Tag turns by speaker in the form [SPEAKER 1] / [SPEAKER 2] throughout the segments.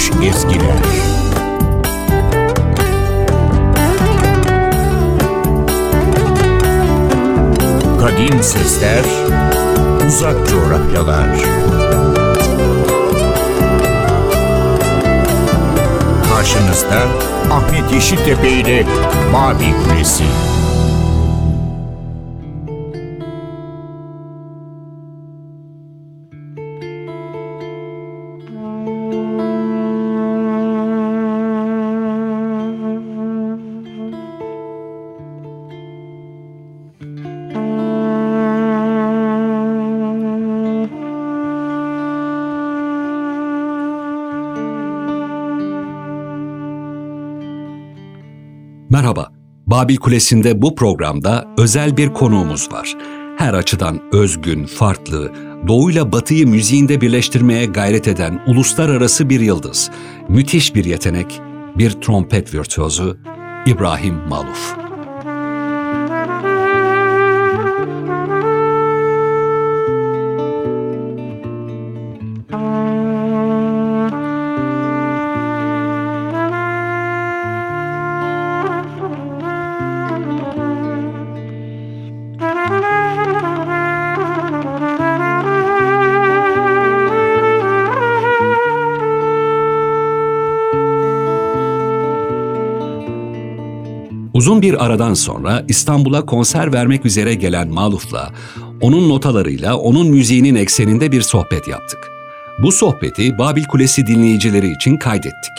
[SPEAKER 1] unutulmuş ezgiler. Kadim sesler, uzak coğrafyalar. Karşınızda Ahmet Yeşiltepe ile Mavi Kulesi.
[SPEAKER 2] Merhaba. Babil Kulesi'nde bu programda özel bir konuğumuz var. Her açıdan özgün, farklı, doğuyla batıyı müziğinde birleştirmeye gayret eden uluslararası bir yıldız. Müthiş bir yetenek, bir trompet virtüozu İbrahim Maluf. Uzun bir aradan sonra İstanbul'a konser vermek üzere gelen Maluf'la, onun notalarıyla onun müziğinin ekseninde bir sohbet yaptık. Bu sohbeti Babil Kulesi dinleyicileri için kaydettik.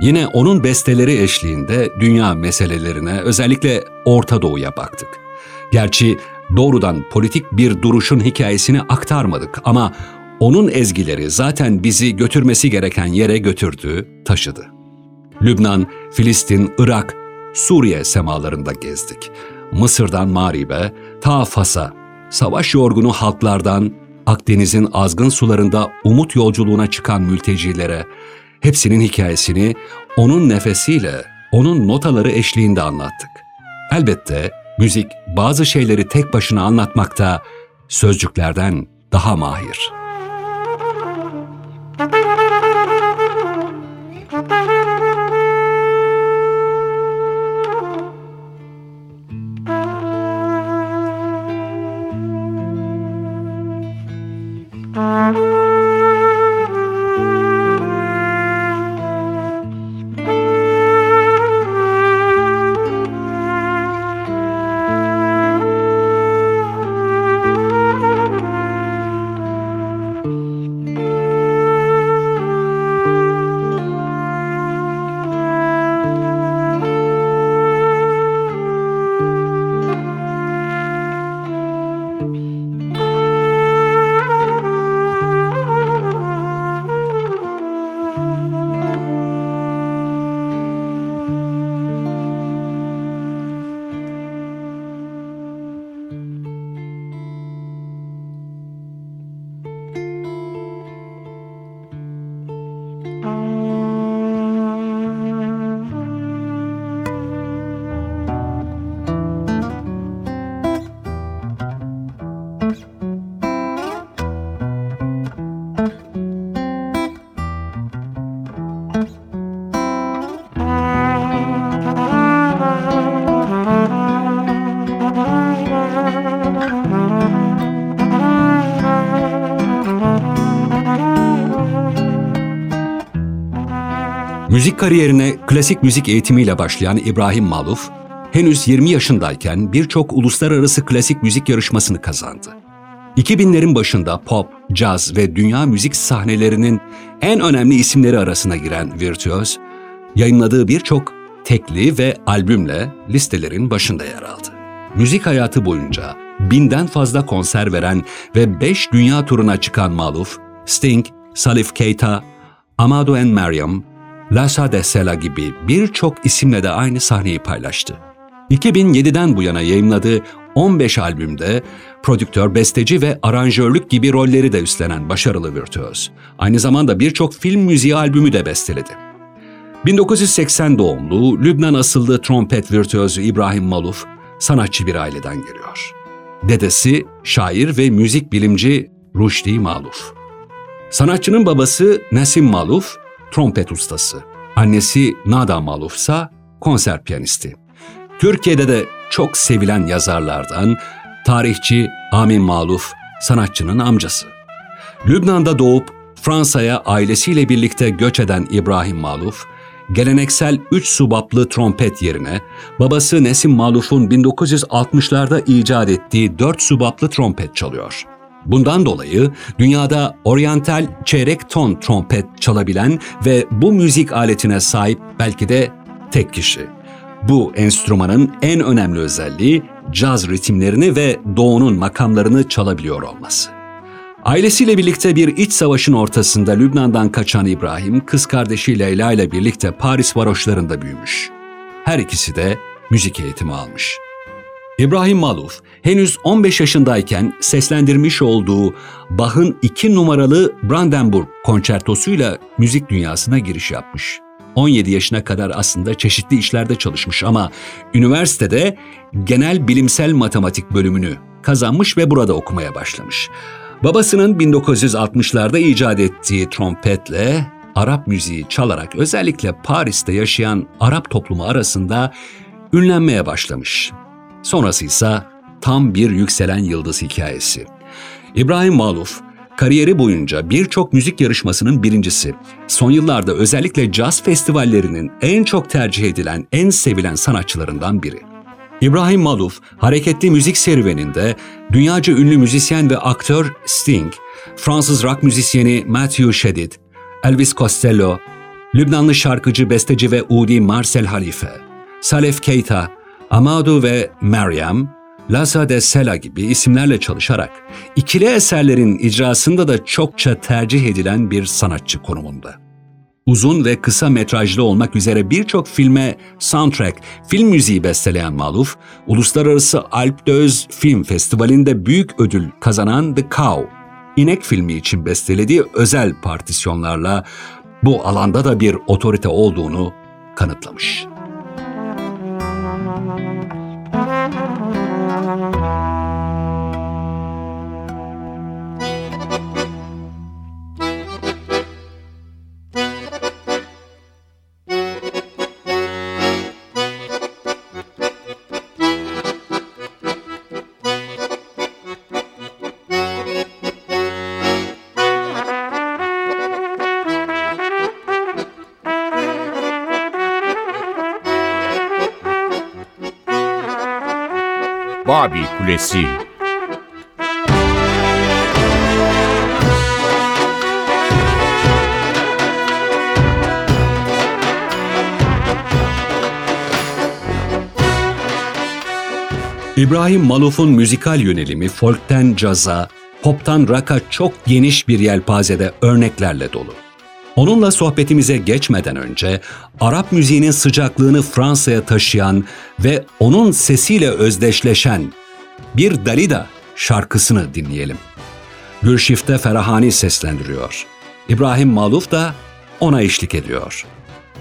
[SPEAKER 2] Yine onun besteleri eşliğinde dünya meselelerine, özellikle Orta Doğu'ya baktık. Gerçi doğrudan politik bir duruşun hikayesini aktarmadık ama onun ezgileri zaten bizi götürmesi gereken yere götürdü, taşıdı. Lübnan, Filistin, Irak, Suriye semalarında gezdik. Mısır'dan Marib'e, ta Fas'a, savaş yorgunu halklardan Akdeniz'in azgın sularında umut yolculuğuna çıkan mültecilere, hepsinin hikayesini onun nefesiyle, onun notaları eşliğinde anlattık. Elbette müzik bazı şeyleri tek başına anlatmakta sözcüklerden daha mahir.'' Müzik kariyerine klasik müzik eğitimiyle başlayan İbrahim Maluf, henüz 20 yaşındayken birçok uluslararası klasik müzik yarışmasını kazandı. 2000'lerin başında pop, caz ve dünya müzik sahnelerinin en önemli isimleri arasına giren virtüöz, yayınladığı birçok tekli ve albümle listelerin başında yer aldı. Müzik hayatı boyunca binden fazla konser veren ve beş dünya turuna çıkan Maluf, Sting, Salif Keita, Amado and Mariam, Lasa de Sela gibi birçok isimle de aynı sahneyi paylaştı. 2007'den bu yana yayımladığı 15 albümde prodüktör, besteci ve aranjörlük gibi rolleri de üstlenen başarılı virtüöz. Aynı zamanda birçok film müziği albümü de besteledi. 1980 doğumlu, Lübnan asıllı trompet virtüözü İbrahim Maluf, sanatçı bir aileden geliyor. Dedesi, şair ve müzik bilimci Rushdie Maluf. Sanatçının babası Nasim Maluf, trompet ustası. Annesi Nada Maluf ise konser piyanisti. Türkiye'de de çok sevilen yazarlardan tarihçi Amin Maluf, sanatçının amcası. Lübnan'da doğup Fransa'ya ailesiyle birlikte göç eden İbrahim Maluf, geleneksel üç subaplı trompet yerine babası Nesim Maluf'un 1960'larda icat ettiği dört subaplı trompet çalıyor. Bundan dolayı dünyada oryantal çeyrek ton trompet çalabilen ve bu müzik aletine sahip belki de tek kişi. Bu enstrümanın en önemli özelliği caz ritimlerini ve doğunun makamlarını çalabiliyor olması. Ailesiyle birlikte bir iç savaşın ortasında Lübnan'dan kaçan İbrahim, kız kardeşi Leyla ile birlikte Paris varoşlarında büyümüş. Her ikisi de müzik eğitimi almış. İbrahim Maluf henüz 15 yaşındayken seslendirmiş olduğu Bach'ın iki numaralı Brandenburg konçertosuyla müzik dünyasına giriş yapmış. 17 yaşına kadar aslında çeşitli işlerde çalışmış ama üniversitede genel bilimsel matematik bölümünü kazanmış ve burada okumaya başlamış. Babasının 1960'larda icat ettiği trompetle Arap müziği çalarak özellikle Paris'te yaşayan Arap toplumu arasında ünlenmeye başlamış. Sonrası ise tam bir yükselen yıldız hikayesi. İbrahim Maluf, kariyeri boyunca birçok müzik yarışmasının birincisi, son yıllarda özellikle caz festivallerinin en çok tercih edilen, en sevilen sanatçılarından biri. İbrahim Maluf, hareketli müzik serüveninde dünyaca ünlü müzisyen ve aktör Sting, Fransız rock müzisyeni Matthew Shedid, Elvis Costello, Lübnanlı şarkıcı, besteci ve Udi Marcel Halife, Salef Keita, Amadou ve Mariam, Laza de Sela gibi isimlerle çalışarak ikili eserlerin icrasında da çokça tercih edilen bir sanatçı konumunda. Uzun ve kısa metrajlı olmak üzere birçok filme soundtrack, film müziği besteleyen Maluf, Uluslararası Alp Döz Film Festivali'nde büyük ödül kazanan The Cow, İnek filmi için bestelediği özel partisyonlarla bu alanda da bir otorite olduğunu kanıtlamış. Thank you.
[SPEAKER 1] Babil Kulesi
[SPEAKER 2] İbrahim Maluf'un müzikal yönelimi folkten caza, poptan rock'a çok geniş bir yelpazede örneklerle dolu. Onunla sohbetimize geçmeden önce Arap müziğinin sıcaklığını Fransa'ya taşıyan ve onun sesiyle özdeşleşen bir Dalida şarkısını dinleyelim. Gülşifte Ferahani seslendiriyor. İbrahim Maluf da ona eşlik ediyor.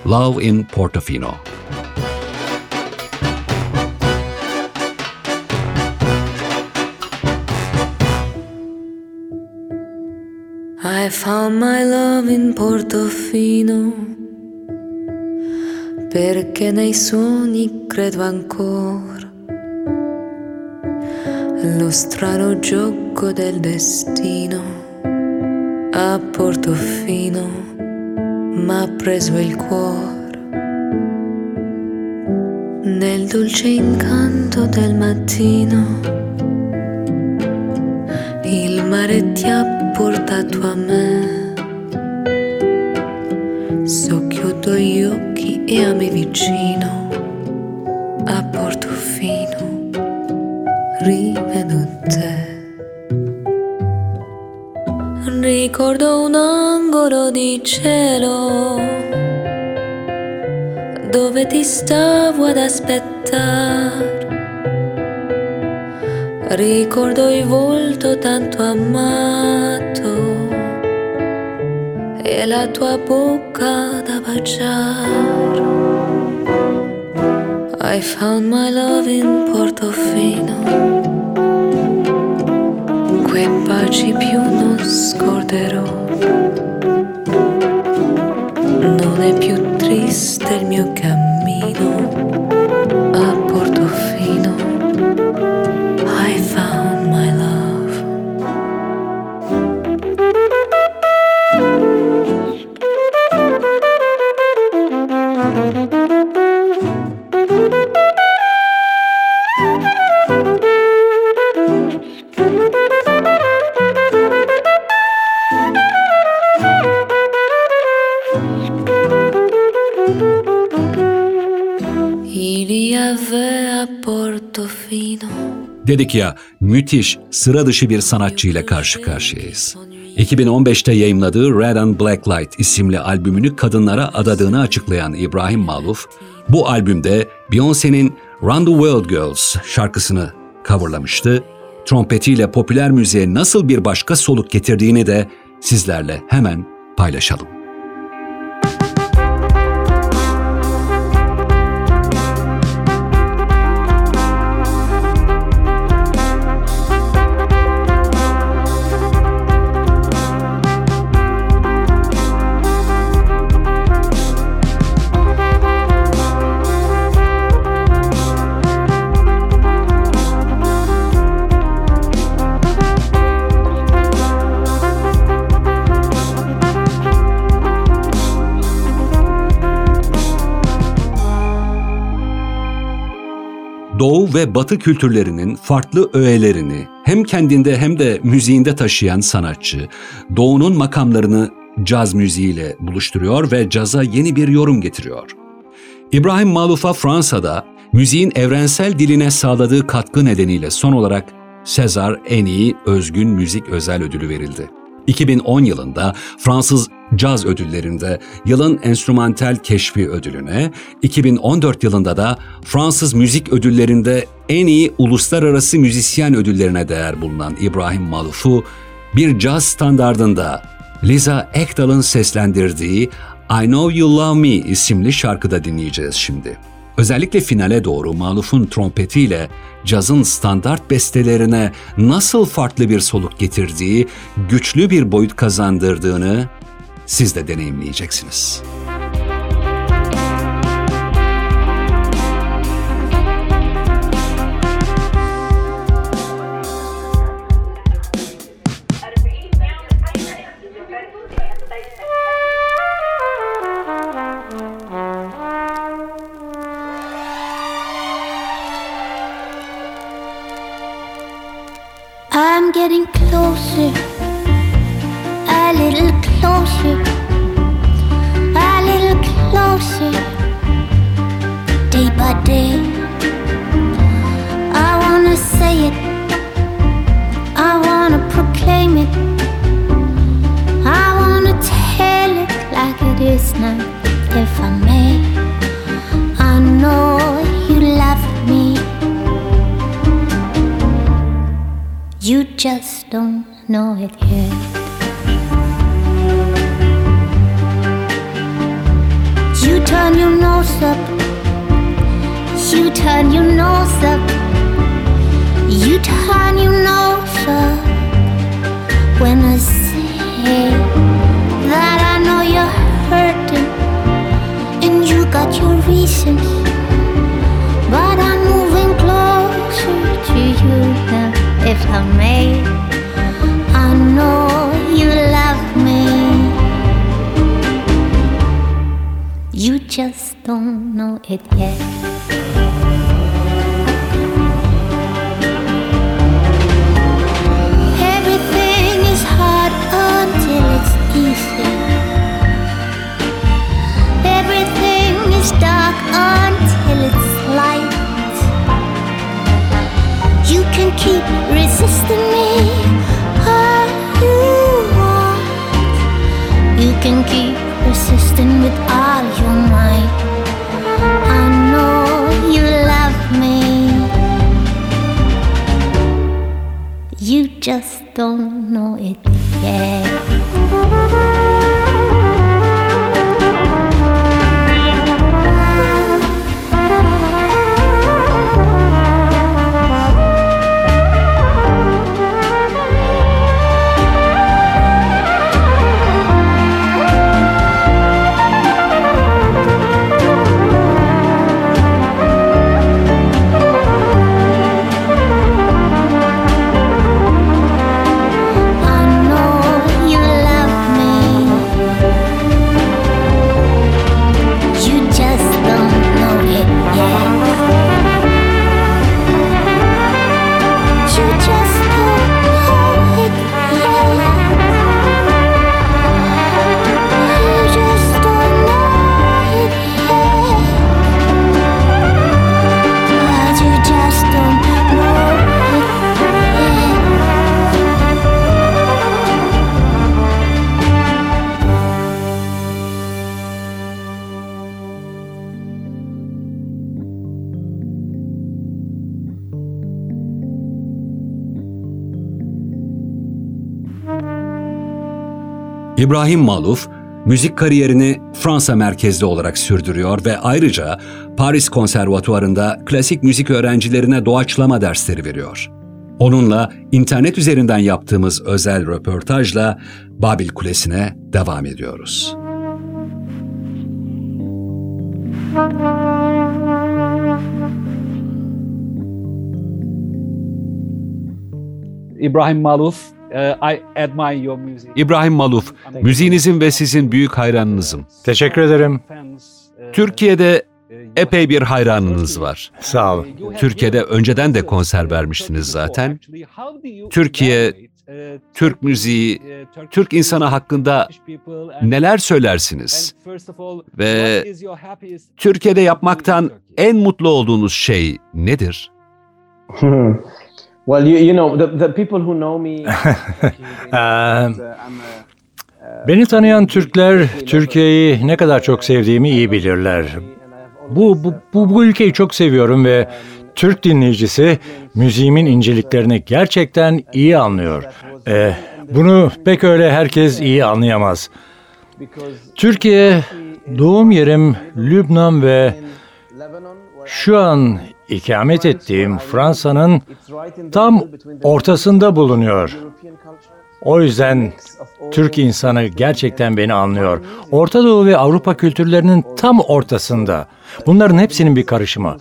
[SPEAKER 2] Love in Portofino.
[SPEAKER 3] I found my love in Portofino? Perché nei sogni credo ancora. Lo strano gioco del destino a Portofino m'ha preso il cuore. Nel dolce incanto del mattino il mare ti ha portato a me. Socchiudo gli occhi e ami vicino a Portofino. Rivedo te. Ricordo un angolo di cielo dove ti stavo ad aspettare. Ricordo il volto tanto amato e la tua bocca da baciare. I found my love in Portofino. quei baci più non scorderò. Non è più triste il mio cammino
[SPEAKER 2] Dedik ya müthiş, sıra dışı bir sanatçı ile karşı karşıyayız. 2015'te yayımladığı Red and Black Light isimli albümünü kadınlara adadığını açıklayan İbrahim Maluf, bu albümde Beyoncé'nin Run the World Girls şarkısını coverlamıştı. Trompetiyle popüler müziğe nasıl bir başka soluk getirdiğini de sizlerle hemen paylaşalım. Doğu ve Batı kültürlerinin farklı öğelerini hem kendinde hem de müziğinde taşıyan sanatçı, Doğu'nun makamlarını caz müziğiyle buluşturuyor ve caza yeni bir yorum getiriyor. İbrahim Maluf'a Fransa'da müziğin evrensel diline sağladığı katkı nedeniyle son olarak Sezar en iyi özgün müzik özel ödülü verildi. 2010 yılında Fransız Caz Ödülleri'nde yılın enstrümantal keşfi ödülüne, 2014 yılında da Fransız Müzik Ödülleri'nde en iyi uluslararası müzisyen ödüllerine değer bulunan İbrahim Maluf'u bir caz standardında Liza Ekdal'ın seslendirdiği I Know You Love Me isimli şarkıda dinleyeceğiz şimdi. Özellikle finale doğru Maluf'un trompetiyle cazın standart bestelerine nasıl farklı bir soluk getirdiği, güçlü bir boyut kazandırdığını siz de deneyimleyeceksiniz. İbrahim Maluf, müzik kariyerini Fransa merkezli olarak sürdürüyor ve ayrıca Paris Konservatuvarı'nda klasik müzik öğrencilerine doğaçlama dersleri veriyor. Onunla internet üzerinden yaptığımız özel röportajla Babil Kulesi'ne devam ediyoruz.
[SPEAKER 4] Ibrahim Maluf. Uh, I admire your music.
[SPEAKER 2] İbrahim Maluf, müziğinizin ve sizin büyük hayranınızım.
[SPEAKER 5] Teşekkür ederim.
[SPEAKER 4] Uh,
[SPEAKER 2] Türkiye'de epey bir hayranınız var.
[SPEAKER 5] Sağ ol.
[SPEAKER 2] Türkiye'de önceden de konser vermiştiniz zaten. Türkiye, Türk müziği, Türk insanı hakkında neler söylersiniz? Ve Türkiye'de yapmaktan en mutlu olduğunuz şey nedir?
[SPEAKER 6] well, you, you know, the, the people who know me.
[SPEAKER 5] Ee, Beni tanıyan Türkler Türkiye'yi ne kadar çok sevdiğimi iyi bilirler. Bu, bu, bu, bu ülkeyi çok seviyorum ve Türk dinleyicisi müziğimin inceliklerini gerçekten iyi anlıyor. Ee, bunu pek öyle herkes iyi anlayamaz. Türkiye, doğum yerim Lübnan ve şu an ikamet ettiğim Fransa'nın tam ortasında bulunuyor. O yüzden Türk insanı gerçekten beni anlıyor. Orta Doğu ve Avrupa kültürlerinin tam ortasında. Bunların hepsinin bir karışımı.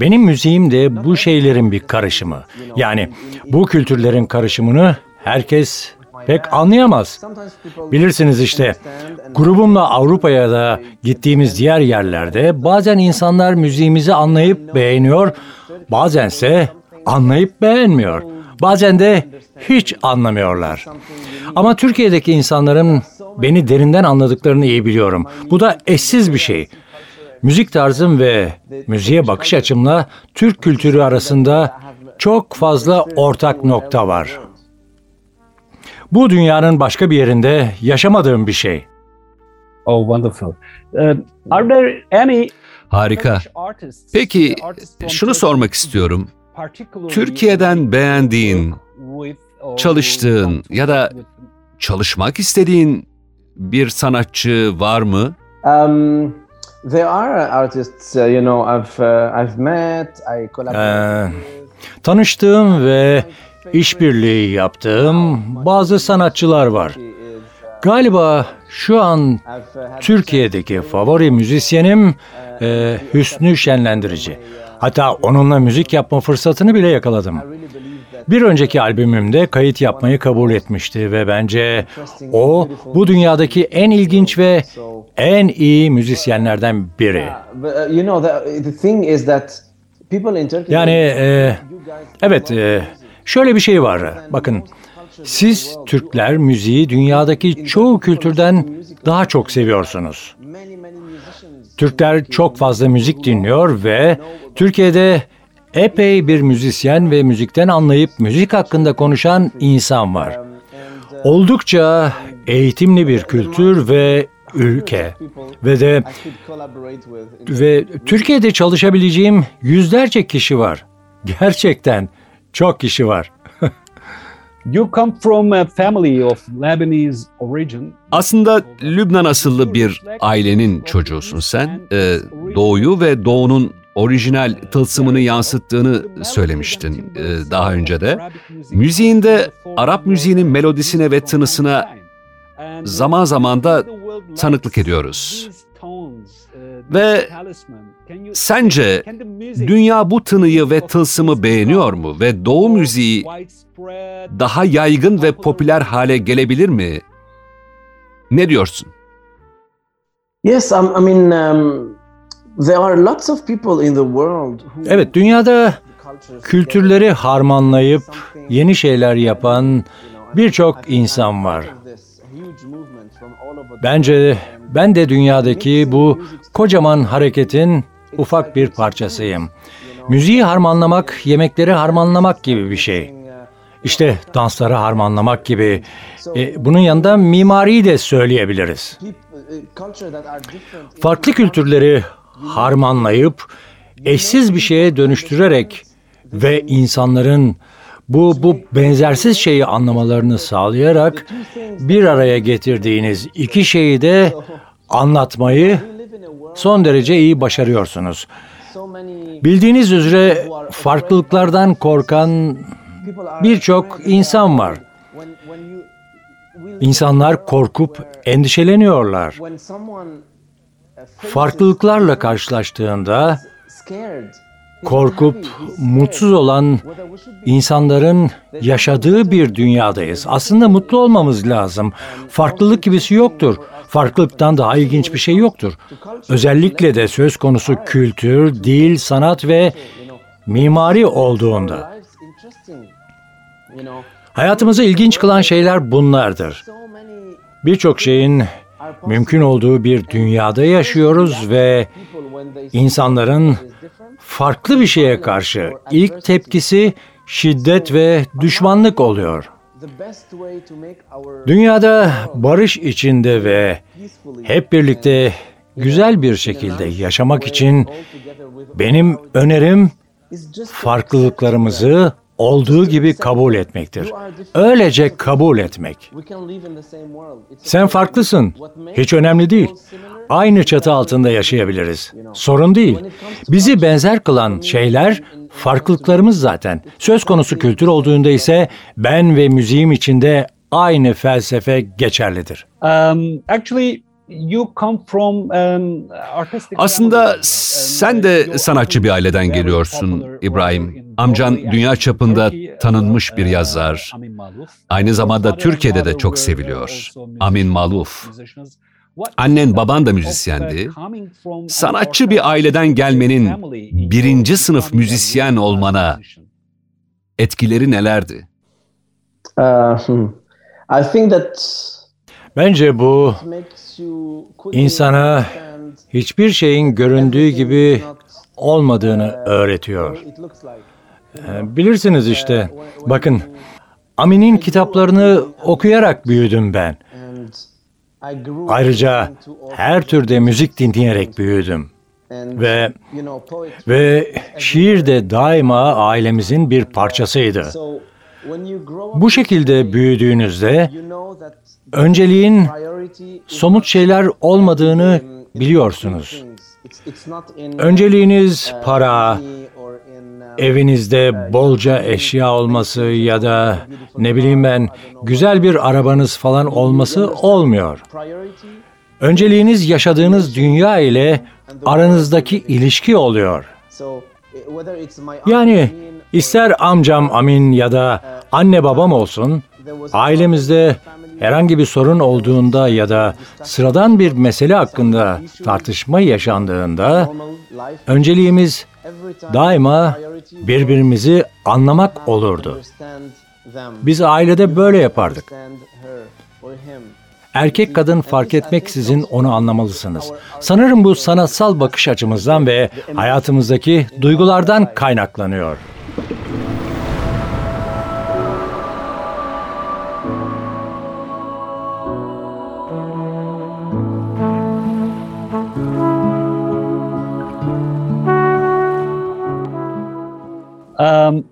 [SPEAKER 5] Benim müziğim de bu şeylerin bir karışımı. Yani bu kültürlerin karışımını herkes pek anlayamaz. Bilirsiniz işte grubumla Avrupa'ya da gittiğimiz diğer yerlerde bazen insanlar müziğimizi anlayıp beğeniyor, bazense anlayıp beğenmiyor. Bazen de hiç anlamıyorlar. Ama Türkiye'deki insanların beni derinden anladıklarını iyi biliyorum. Bu da eşsiz bir şey. Müzik tarzım ve müziğe bakış açımla Türk kültürü arasında çok fazla ortak nokta var. Bu dünyanın başka bir yerinde yaşamadığım bir şey.
[SPEAKER 4] Oh, wonderful. Uh, are there any
[SPEAKER 2] Harika. Peki şunu sormak istiyorum. Türkiye'den beğendiğin, çalıştığın ya da çalışmak istediğin bir sanatçı var mı?
[SPEAKER 6] Um, there are artists, uh, you know, I've uh, I've met, I collaborated.
[SPEAKER 5] Ee, tanıştığım ve işbirliği yaptığım bazı sanatçılar var. Galiba şu an Türkiye'deki favori müzisyenim e, Hüsnü Şenlendirici. Hatta onunla müzik yapma fırsatını bile yakaladım. Bir önceki albümümde kayıt yapmayı kabul etmişti ve bence o bu dünyadaki en ilginç ve en iyi müzisyenlerden biri. Yani e, evet e, şöyle bir şey var. Bakın siz Türkler müziği dünyadaki çoğu kültürden daha çok seviyorsunuz. Türkler çok fazla müzik dinliyor ve Türkiye'de epey bir müzisyen ve müzikten anlayıp müzik hakkında konuşan insan var. Oldukça eğitimli bir kültür ve ülke ve de ve Türkiye'de çalışabileceğim yüzlerce kişi var. Gerçekten çok kişi var.
[SPEAKER 4] You come from a family of Lebanese origin.
[SPEAKER 2] Aslında Lübnan asıllı bir ailenin çocuğusun sen. Ee, doğuyu ve doğunun orijinal tılsımını yansıttığını söylemiştin e, daha önce de. Müziğinde Arap müziğinin melodisine ve tınısına zaman zaman da tanıklık ediyoruz. Ve sence dünya bu tınıyı ve tılsımı beğeniyor mu ve doğu müziği daha yaygın ve popüler hale gelebilir mi? Ne diyorsun?
[SPEAKER 6] Yes, I mean, um, there are lots of people in the world who
[SPEAKER 5] Evet, dünyada kültürleri harmanlayıp yeni şeyler yapan birçok insan var. Bence ben de dünyadaki bu kocaman hareketin ufak bir parçasıyım. Müziği harmanlamak, yemekleri harmanlamak gibi bir şey. İşte dansları harmanlamak gibi. E, bunun yanında mimariyi de söyleyebiliriz. Farklı kültürleri harmanlayıp eşsiz bir şeye dönüştürerek ve insanların bu bu benzersiz şeyi anlamalarını sağlayarak bir araya getirdiğiniz iki şeyi de anlatmayı son derece iyi başarıyorsunuz. Bildiğiniz üzere farklılıklardan korkan birçok insan var. İnsanlar korkup endişeleniyorlar. Farklılıklarla karşılaştığında korkup mutsuz olan insanların yaşadığı bir dünyadayız. Aslında mutlu olmamız lazım. Farklılık gibisi yoktur. Farklılıktan daha ilginç bir şey yoktur. Özellikle de söz konusu kültür, dil, sanat ve mimari olduğunda. Hayatımızı ilginç kılan şeyler bunlardır. Birçok şeyin mümkün olduğu bir dünyada yaşıyoruz ve insanların farklı bir şeye karşı ilk tepkisi şiddet ve düşmanlık oluyor. Dünyada barış içinde ve hep birlikte güzel bir şekilde yaşamak için benim önerim farklılıklarımızı olduğu gibi kabul etmektir. Öylece kabul etmek. Sen farklısın. Hiç önemli değil. Aynı çatı altında yaşayabiliriz. Sorun değil. Bizi benzer kılan şeyler farklılıklarımız zaten. Söz konusu kültür olduğunda ise ben ve müziğim içinde aynı felsefe geçerlidir.
[SPEAKER 4] Um, actually, you come from artistic
[SPEAKER 2] Aslında
[SPEAKER 4] family.
[SPEAKER 2] sen de sanatçı bir aileden geliyorsun İbrahim. Amcan dünya çapında tanınmış bir yazar. Aynı zamanda Türkiye'de de çok seviliyor. Amin Maluf. Annen baban da müzisyendi. Sanatçı bir aileden gelmenin birinci sınıf müzisyen olmana etkileri nelerdi?
[SPEAKER 6] Uh, hmm. I think that
[SPEAKER 5] Bence bu insana hiçbir şeyin göründüğü gibi olmadığını öğretiyor. Ee, Bilirsiniz işte. Bakın, Amin'in kitaplarını okuyarak büyüdüm ben. Ayrıca her türde müzik dinleyerek büyüdüm. Ve ve şiir de daima ailemizin bir parçasıydı. Bu şekilde büyüdüğünüzde önceliğin somut şeyler olmadığını biliyorsunuz. Önceliğiniz para, evinizde bolca eşya olması ya da ne bileyim ben güzel bir arabanız falan olması olmuyor. Önceliğiniz yaşadığınız dünya ile aranızdaki ilişki oluyor. Yani ister amcam Amin ya da anne babam olsun, ailemizde herhangi bir sorun olduğunda ya da sıradan bir mesele hakkında tartışma yaşandığında önceliğimiz daima birbirimizi anlamak olurdu. Biz ailede böyle yapardık. Erkek kadın fark etmeksizin onu anlamalısınız. Sanırım bu sanatsal bakış açımızdan ve hayatımızdaki duygulardan kaynaklanıyor.
[SPEAKER 4] Um,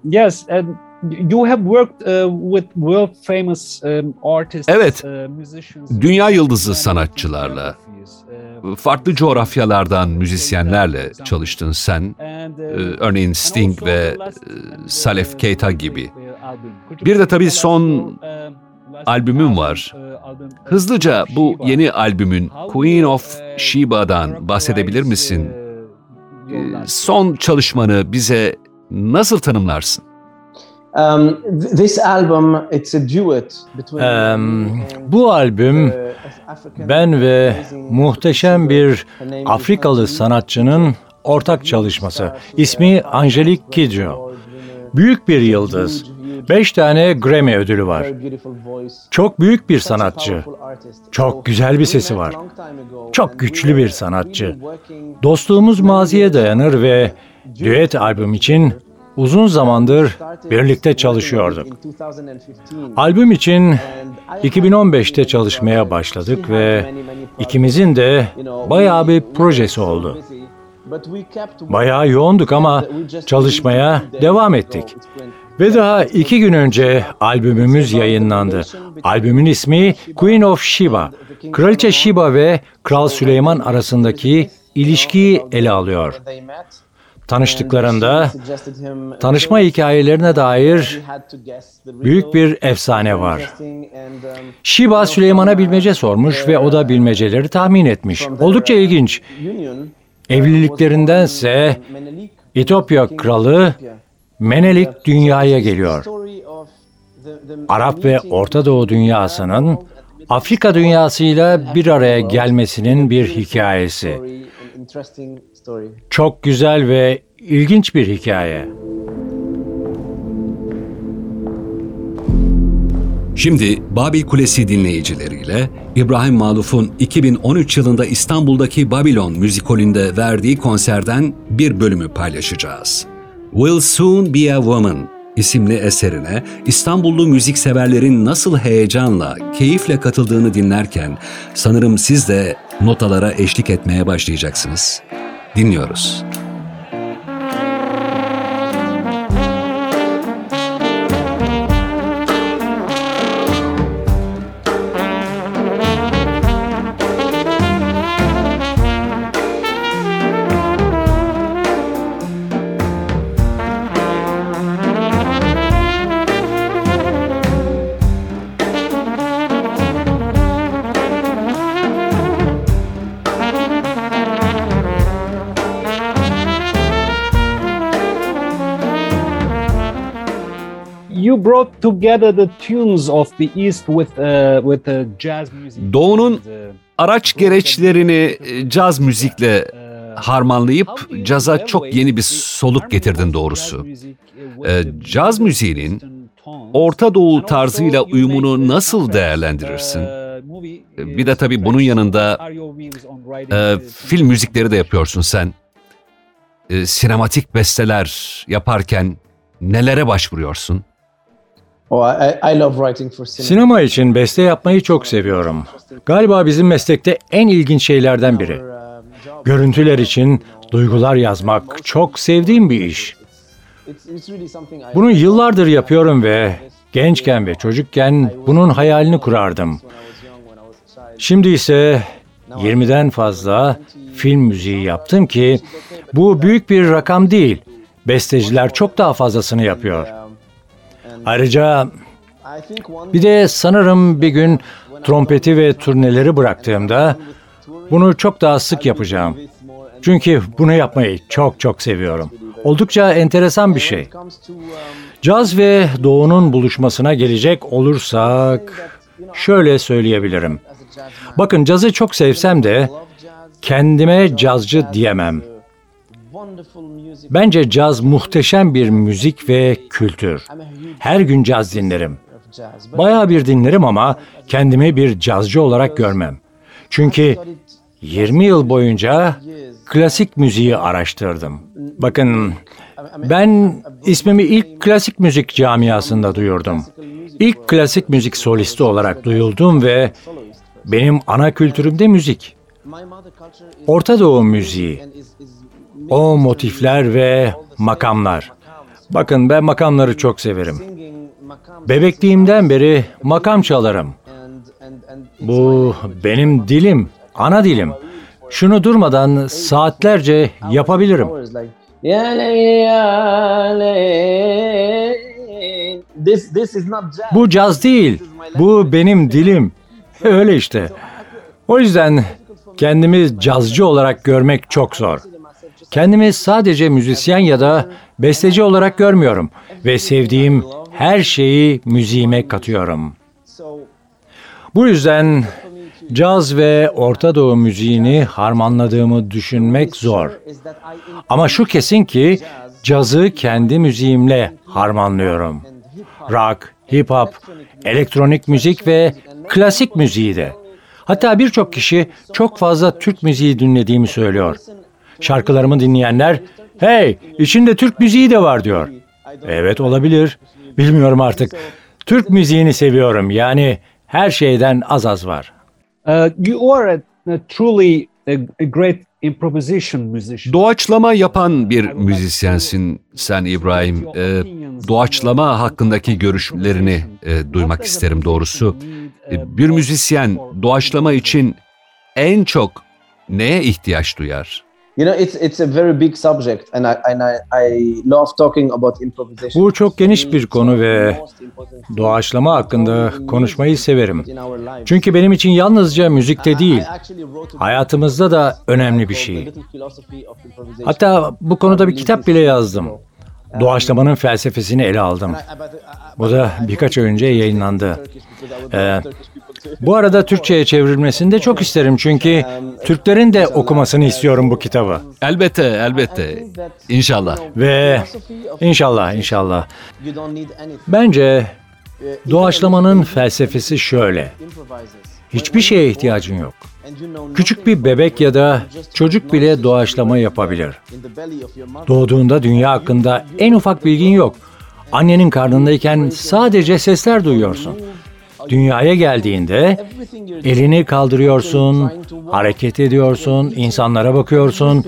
[SPEAKER 4] yes, and you have worked uh, with world famous um, artists,
[SPEAKER 2] Evet.
[SPEAKER 4] uh,
[SPEAKER 2] Dünya yıldızı sanatçılarla, farklı coğrafyalardan müzisyenlerle çalıştın sen.
[SPEAKER 4] and,
[SPEAKER 2] Ee,
[SPEAKER 4] uh,
[SPEAKER 2] Örneğin Sting ve e,
[SPEAKER 4] and, uh,
[SPEAKER 2] Keita gibi. Bir de tabii son var.
[SPEAKER 4] uh, album, uh,
[SPEAKER 2] Hızlıca bu yeni albümün Queen of
[SPEAKER 4] uh,
[SPEAKER 2] Sheba'dan bahsedebilir misin?
[SPEAKER 4] uh,
[SPEAKER 2] Ee, Son çalışmanı bize nasıl tanımlarsın?
[SPEAKER 6] Um, th- this album, it's a duet between me and,
[SPEAKER 5] bu albüm
[SPEAKER 6] uh,
[SPEAKER 5] ben ve muhteşem bir Afrikalı sanatçının ortak çalışması. İsmi Angelique Kidjo. Büyük bir yıldız. Beş tane Grammy ödülü var. Çok büyük bir sanatçı. Çok güzel bir sesi var. Çok güçlü bir sanatçı. Dostluğumuz maziye dayanır ve düet albüm için uzun zamandır birlikte çalışıyorduk. Albüm için 2015'te çalışmaya başladık ve ikimizin de bayağı bir projesi oldu. Bayağı yoğunduk ama çalışmaya devam ettik. Ve daha iki gün önce albümümüz yayınlandı. Albümün ismi Queen of Sheba. Kraliçe Sheba ve Kral Süleyman arasındaki ilişkiyi ele alıyor. Tanıştıklarında tanışma hikayelerine dair büyük bir efsane var. Şiba Süleyman'a bilmece sormuş ve o da bilmeceleri tahmin etmiş. Oldukça ilginç. Evliliklerindense İtopya kralı Menelik dünyaya geliyor. Arap ve Orta Doğu dünyasının Afrika dünyasıyla bir araya gelmesinin bir hikayesi. Çok güzel ve ilginç bir hikaye.
[SPEAKER 2] Şimdi Babil Kulesi dinleyicileriyle İbrahim Maluf'un 2013 yılında İstanbul'daki Babylon müzikolünde verdiği konserden bir bölümü paylaşacağız. Will Soon Be a Woman isimli eserine İstanbullu müzikseverlerin nasıl heyecanla, keyifle katıldığını dinlerken sanırım siz de notalara eşlik etmeye başlayacaksınız. Dinliyoruz.
[SPEAKER 4] Brought together the tunes of the East with uh, with the jazz music.
[SPEAKER 2] Doğu'nun
[SPEAKER 4] uh,
[SPEAKER 2] Araç gereçlerini e, caz müzikle
[SPEAKER 4] uh,
[SPEAKER 2] harmanlayıp caza çok yeni bir soluk getirdin doğrusu.
[SPEAKER 4] uh, the
[SPEAKER 2] caz müziğinin? Orta Doğu tarzıyla uyumunu nasıl değerlendirirsin?
[SPEAKER 4] uh, uh,
[SPEAKER 2] Bir de tabii bunun yanında e,
[SPEAKER 4] uh,
[SPEAKER 2] film müzikleri de yapıyorsun sen. E, sinematik besteler yaparken nelere başvuruyorsun?
[SPEAKER 5] Sinema için beste yapmayı çok seviyorum. Galiba bizim meslekte en ilginç şeylerden biri. Görüntüler için duygular yazmak çok sevdiğim bir iş. Bunu yıllardır yapıyorum ve gençken ve çocukken bunun hayalini kurardım. Şimdi ise 20'den fazla film müziği yaptım ki bu büyük bir rakam değil. Besteciler çok daha fazlasını yapıyor. Ayrıca bir de sanırım bir gün trompeti ve turneleri bıraktığımda bunu çok daha sık yapacağım. Çünkü bunu yapmayı çok çok seviyorum. Oldukça enteresan bir şey. Caz ve doğunun buluşmasına gelecek olursak şöyle söyleyebilirim. Bakın cazı çok sevsem de kendime cazcı diyemem. Bence caz muhteşem bir müzik ve kültür. Her gün caz dinlerim. Bayağı bir dinlerim ama kendimi bir cazcı olarak görmem. Çünkü 20 yıl boyunca klasik müziği araştırdım. Bakın ben ismimi ilk klasik müzik camiasında duyurdum. İlk klasik müzik solisti olarak duyuldum ve benim ana kültürümde müzik. Orta Doğu müziği. O motifler ve makamlar. Bakın ben makamları çok severim. Bebekliğimden beri makam çalarım. Bu benim dilim, ana dilim. Şunu durmadan saatlerce yapabilirim. Bu caz değil, bu benim dilim. Öyle işte. O yüzden kendimi cazcı olarak görmek çok zor. Kendimi sadece müzisyen ya da besteci olarak görmüyorum ve sevdiğim her şeyi müziğime katıyorum. Bu yüzden caz ve Orta Doğu müziğini harmanladığımı düşünmek zor. Ama şu kesin ki cazı kendi müziğimle harmanlıyorum. Rock, hip hop, elektronik müzik ve klasik müziği de. Hatta birçok kişi çok fazla Türk müziği dinlediğimi söylüyor. Şarkılarımı dinleyenler, hey içinde Türk müziği de var diyor. Evet olabilir. Bilmiyorum artık. Türk müziğini seviyorum. Yani her şeyden az az var.
[SPEAKER 4] Uh, you are a, a truly a, great improvisation musician.
[SPEAKER 2] Doğaçlama yapan bir müzisyensin sen İbrahim. Ee, doğaçlama hakkındaki görüşlerini e, duymak isterim doğrusu. E, bir müzisyen doğaçlama için en çok neye ihtiyaç duyar?
[SPEAKER 6] You know, it's it's a very big subject, and I and I, I love talking about improvisation.
[SPEAKER 5] Bu çok geniş bir konu ve doğaçlama hakkında konuşmayı severim. Çünkü benim için yalnızca müzikte değil, hayatımızda da önemli bir şey. Hatta bu konuda bir kitap bile yazdım. Doğaçlamanın felsefesini ele aldım. Bu da birkaç ay önce yayınlandı. Ee, bu arada Türkçe'ye çevrilmesini de çok isterim çünkü Türklerin de okumasını istiyorum bu kitabı.
[SPEAKER 2] Elbette, elbette. İnşallah.
[SPEAKER 5] Ve inşallah, inşallah. Bence doğaçlamanın felsefesi şöyle. Hiçbir şeye ihtiyacın yok. Küçük bir bebek ya da çocuk bile doğaçlama yapabilir. Doğduğunda dünya hakkında en ufak bilgin yok. Annenin karnındayken sadece sesler duyuyorsun. Dünyaya geldiğinde elini kaldırıyorsun, hareket ediyorsun, insanlara bakıyorsun.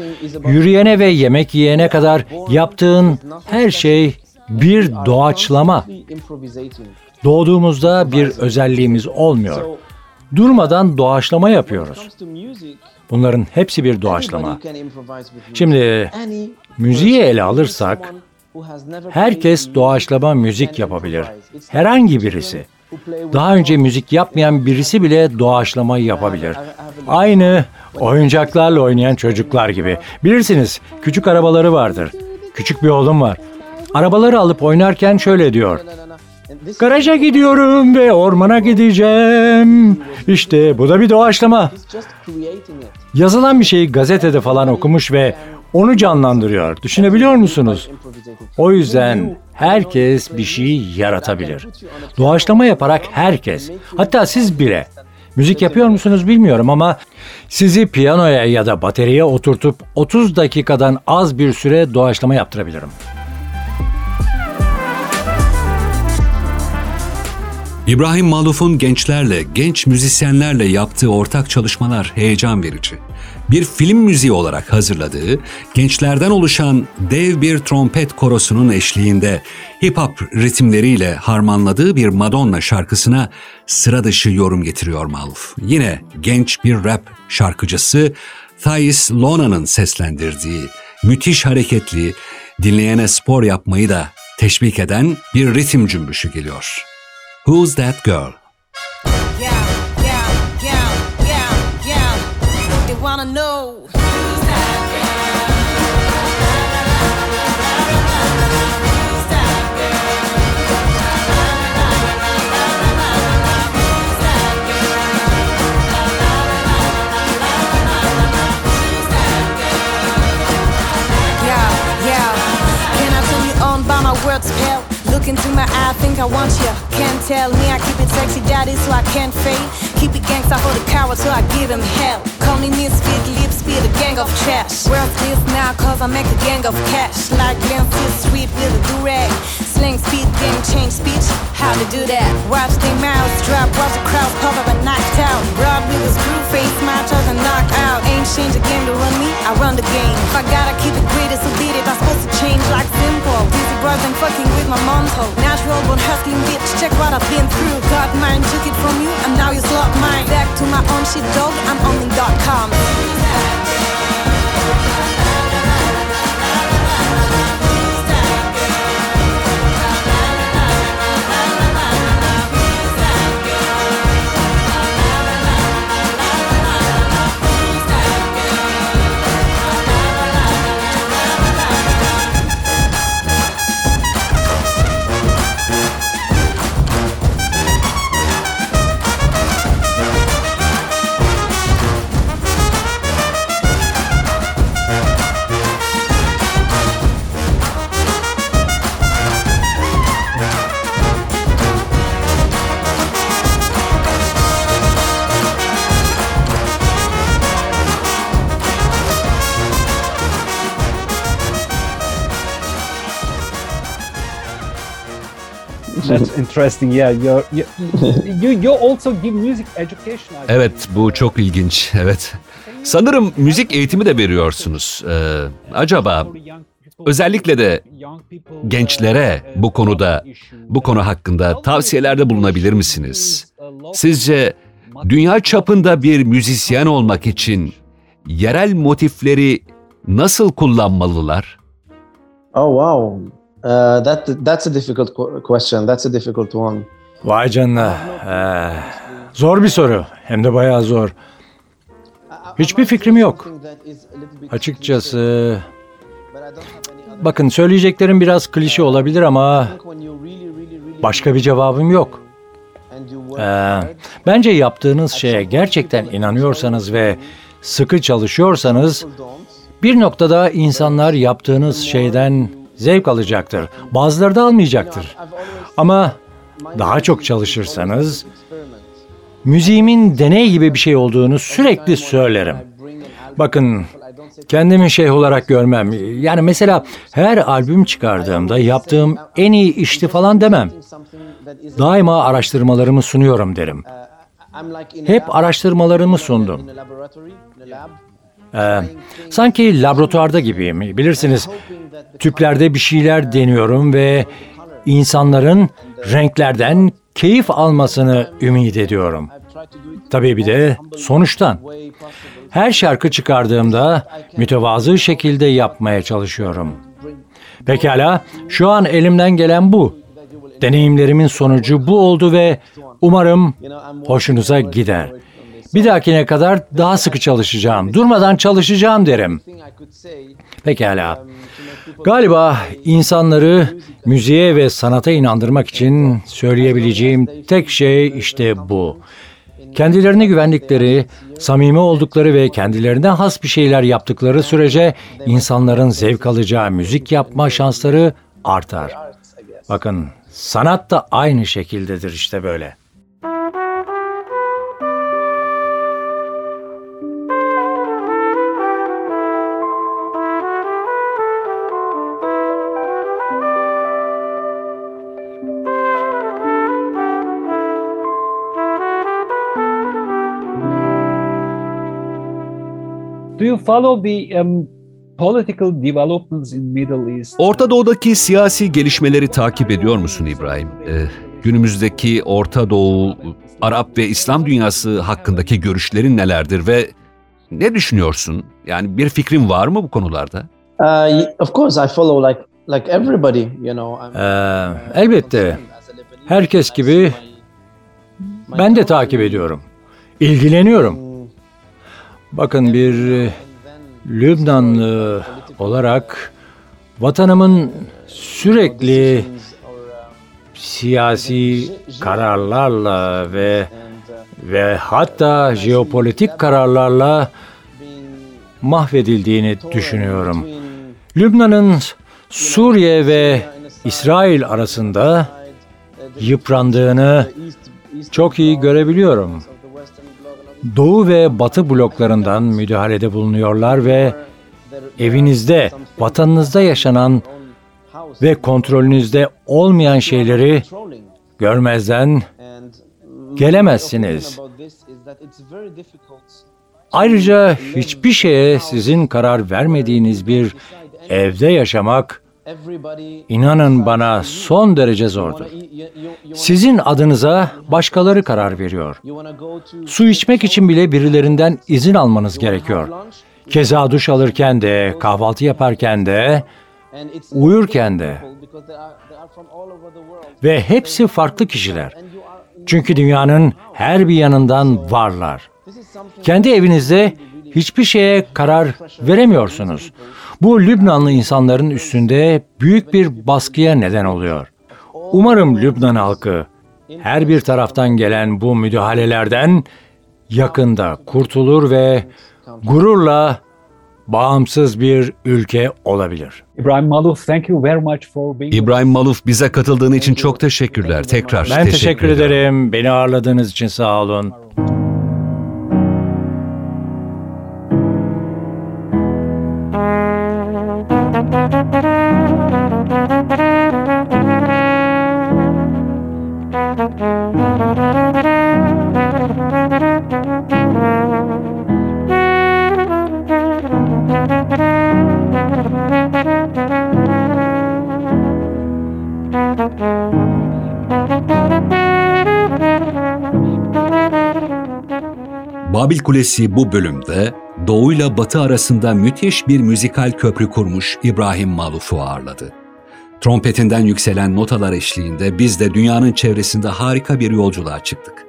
[SPEAKER 5] Yürüyene ve yemek yiyene kadar yaptığın her şey bir doğaçlama. Doğduğumuzda bir özelliğimiz olmuyor. Durmadan doğaçlama yapıyoruz. Bunların hepsi bir doğaçlama. Şimdi müziği ele alırsak herkes doğaçlama müzik yapabilir. Herhangi birisi. Daha önce müzik yapmayan birisi bile doğaçlama yapabilir. Aynı oyuncaklarla oynayan çocuklar gibi. Bilirsiniz küçük arabaları vardır. Küçük bir oğlum var. Arabaları alıp oynarken şöyle diyor. Garaja gidiyorum ve ormana gideceğim. İşte bu da bir doğaçlama. Yazılan bir şeyi gazetede falan okumuş ve onu canlandırıyor. Düşünebiliyor musunuz? O yüzden herkes bir şey yaratabilir. Doğaçlama yaparak herkes, hatta siz bile. Müzik yapıyor musunuz bilmiyorum ama sizi piyanoya ya da bateriye oturtup 30 dakikadan az bir süre doğaçlama yaptırabilirim.
[SPEAKER 2] İbrahim Maluf'un gençlerle, genç müzisyenlerle yaptığı ortak çalışmalar heyecan verici. Bir film müziği olarak hazırladığı, gençlerden oluşan dev bir trompet korosunun eşliğinde hip hop ritimleriyle harmanladığı bir Madonna şarkısına sıra dışı yorum getiriyor Maluf. Yine genç bir rap şarkıcısı Thais Lona'nın seslendirdiği müthiş hareketli, dinleyene spor yapmayı da teşvik eden bir ritim cümbüşü geliyor. Who's That Girl?
[SPEAKER 7] Yeah, yeah, yeah, yeah, yeah. They wanna know. Look into my eye, think I want ya. Can't tell me I keep it sexy, daddy, so I can't fade. Keep it gangsta hold a coward, so I give him hell. Call me misfit, lips be the gang of trash. Where's this now, cause I make a gang of cash. Like Glenn sweet with a do-rag. Sling speed, game change speech, how to do that. Watch their mouths drop, watch the crowd pop up and knocked out. Broad with a screw face, my charge and knock out. Ain't change the game to run me, I run the game. If I gotta keep it great, so beat it, I'm supposed to change like simple. Dizzy bros and with my mom told. Natural born hustling bitch, check what I've been through. God mine took it from you, and now you slot mine. Back to my own shit, dog. I'm only
[SPEAKER 4] That's interesting. Yeah, you're, you you you also give music education. I
[SPEAKER 2] Evet, bu çok ilginç. Evet. Sanırım müzik eğitimi de veriyorsunuz. Ee, acaba özellikle de gençlere bu konuda, bu konu hakkında tavsiyelerde bulunabilir misiniz? Sizce dünya çapında bir müzisyen olmak için yerel motifleri nasıl kullanmalılar?
[SPEAKER 6] Oh wow, uh, that that's a difficult qu- question. That's a difficult one.
[SPEAKER 5] Vay canına. Ee, zor bir soru. Hem de bayağı zor. Hiçbir fikrim yok. Açıkçası bakın söyleyeceklerim biraz klişe olabilir ama başka bir cevabım yok. Ee, bence yaptığınız şeye gerçekten inanıyorsanız ve sıkı çalışıyorsanız bir noktada insanlar yaptığınız şeyden zevk alacaktır. Bazıları da almayacaktır. Ama daha çok çalışırsanız müziğimin deney gibi bir şey olduğunu sürekli söylerim. Bakın kendimi şey olarak görmem. Yani mesela her albüm çıkardığımda yaptığım en iyi işti falan demem. Daima araştırmalarımı sunuyorum derim. Hep araştırmalarımı sundum. Ee, sanki laboratuvarda gibiyim. Bilirsiniz tüplerde bir şeyler deniyorum ve insanların renklerden keyif almasını ümit ediyorum. Tabii bir de sonuçtan. Her şarkı çıkardığımda mütevazı şekilde yapmaya çalışıyorum. Pekala, şu an elimden gelen bu. Deneyimlerimin sonucu bu oldu ve umarım hoşunuza gider. Bir dahakine kadar daha sıkı çalışacağım, durmadan çalışacağım derim. Pekala. Galiba insanları müziğe ve sanata inandırmak için söyleyebileceğim tek şey işte bu. Kendilerine güvendikleri, samimi oldukları ve kendilerinden has bir şeyler yaptıkları sürece insanların zevk alacağı müzik yapma şansları artar. Bakın sanat da aynı şekildedir işte böyle.
[SPEAKER 4] Follow the um, political developments in Middle East?
[SPEAKER 2] Orta Doğu'daki siyasi gelişmeleri takip ediyor musun İbrahim? Ee, günümüzdeki Orta Doğu, Arap ve İslam dünyası hakkındaki görüşlerin nelerdir ve ne düşünüyorsun? Yani bir fikrin var mı bu konularda?
[SPEAKER 6] Uh, of course, I follow like like everybody. You know.
[SPEAKER 5] Ee, elbette herkes gibi ben de takip ediyorum. İlgileniyorum. Bakın bir Lübnanlı olarak vatanımın sürekli siyasi kararlarla ve ve hatta jeopolitik kararlarla mahvedildiğini düşünüyorum. Lübnan'ın Suriye ve İsrail arasında yıprandığını çok iyi görebiliyorum. Doğu ve Batı bloklarından müdahalede bulunuyorlar ve evinizde, vatanınızda yaşanan ve kontrolünüzde olmayan şeyleri görmezden gelemezsiniz. Ayrıca hiçbir şeye sizin karar vermediğiniz bir evde yaşamak İnanın bana son derece zordur. Sizin adınıza başkaları karar veriyor. Su içmek için bile birilerinden izin almanız gerekiyor. Keza duş alırken de, kahvaltı yaparken de, uyurken de. Ve hepsi farklı kişiler. Çünkü dünyanın her bir yanından varlar. Kendi evinizde hiçbir şeye karar veremiyorsunuz. Bu Lübnanlı insanların üstünde büyük bir baskıya neden oluyor. Umarım Lübnan halkı her bir taraftan gelen bu müdahalelerden yakında kurtulur ve gururla bağımsız bir ülke olabilir.
[SPEAKER 4] İbrahim Maluf, thank you very much for being
[SPEAKER 2] İbrahim Maluf bize katıldığın için çok teşekkürler. Tekrar
[SPEAKER 5] Ben teşekkür, ederim. Beni ağırladığınız için sağ olun.
[SPEAKER 2] Babil Kulesi bu bölümde doğuyla batı arasında müthiş bir müzikal köprü kurmuş İbrahim Maluf'u ağırladı. Trompetinden yükselen notalar eşliğinde biz de dünyanın çevresinde harika bir yolculuğa çıktık.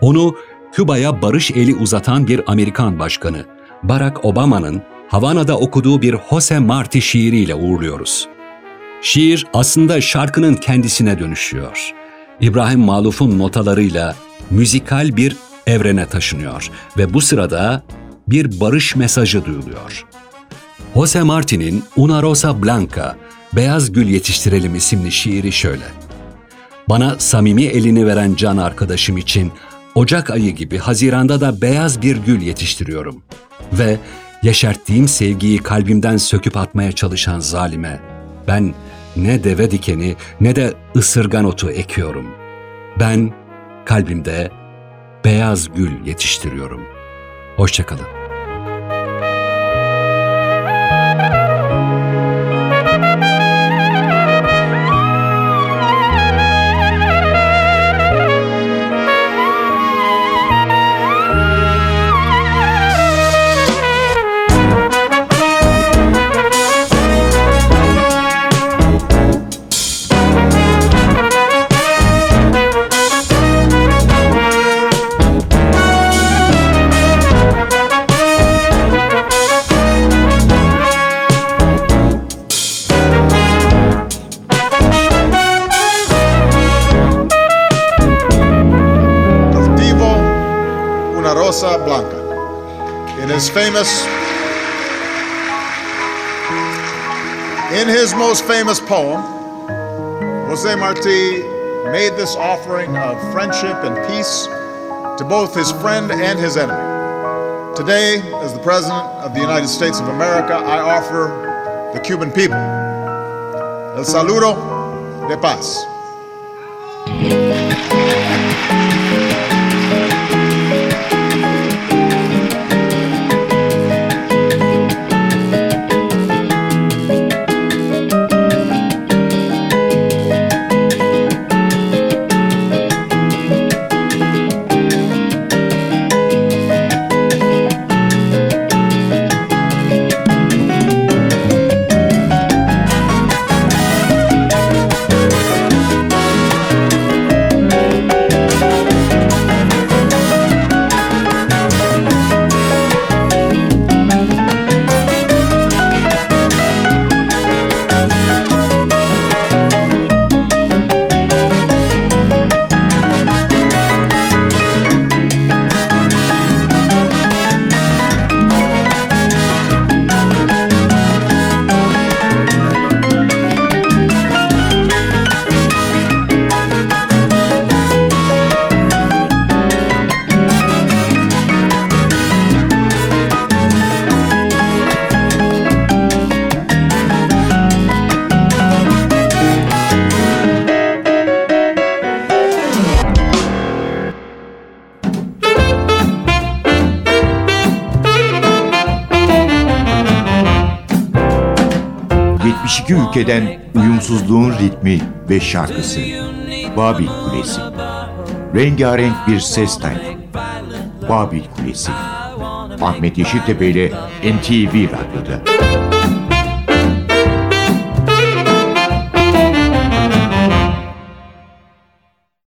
[SPEAKER 2] Onu Küba'ya barış eli uzatan bir Amerikan başkanı Barack Obama'nın Havana'da okuduğu bir Jose Marti şiiriyle uğurluyoruz. Şiir aslında şarkının kendisine dönüşüyor. İbrahim Maluf'un notalarıyla müzikal bir evrene taşınıyor ve bu sırada bir barış mesajı duyuluyor. Jose Martin'in Una Rosa Blanca, Beyaz Gül Yetiştirelim isimli şiiri şöyle. Bana samimi elini veren can arkadaşım için Ocak ayı gibi Haziran'da da beyaz bir gül yetiştiriyorum. Ve yeşerttiğim sevgiyi kalbimden söküp atmaya çalışan zalime ben ne deve dikeni ne de ısırgan otu ekiyorum. Ben kalbimde beyaz gül yetiştiriyorum. Hoşçakalın.
[SPEAKER 8] Famous poem, Jose Marti made this offering of friendship and peace to both his friend and his enemy. Today, as the President of the United States of America, I offer the Cuban people el saludo de paz.
[SPEAKER 1] 72 ülkeden uyumsuzluğun ritmi ve şarkısı. Babil Kulesi. Rengarenk bir ses tayfı. Babil Kulesi. Ahmet Yeşiltepe ile NTV Radyo'da.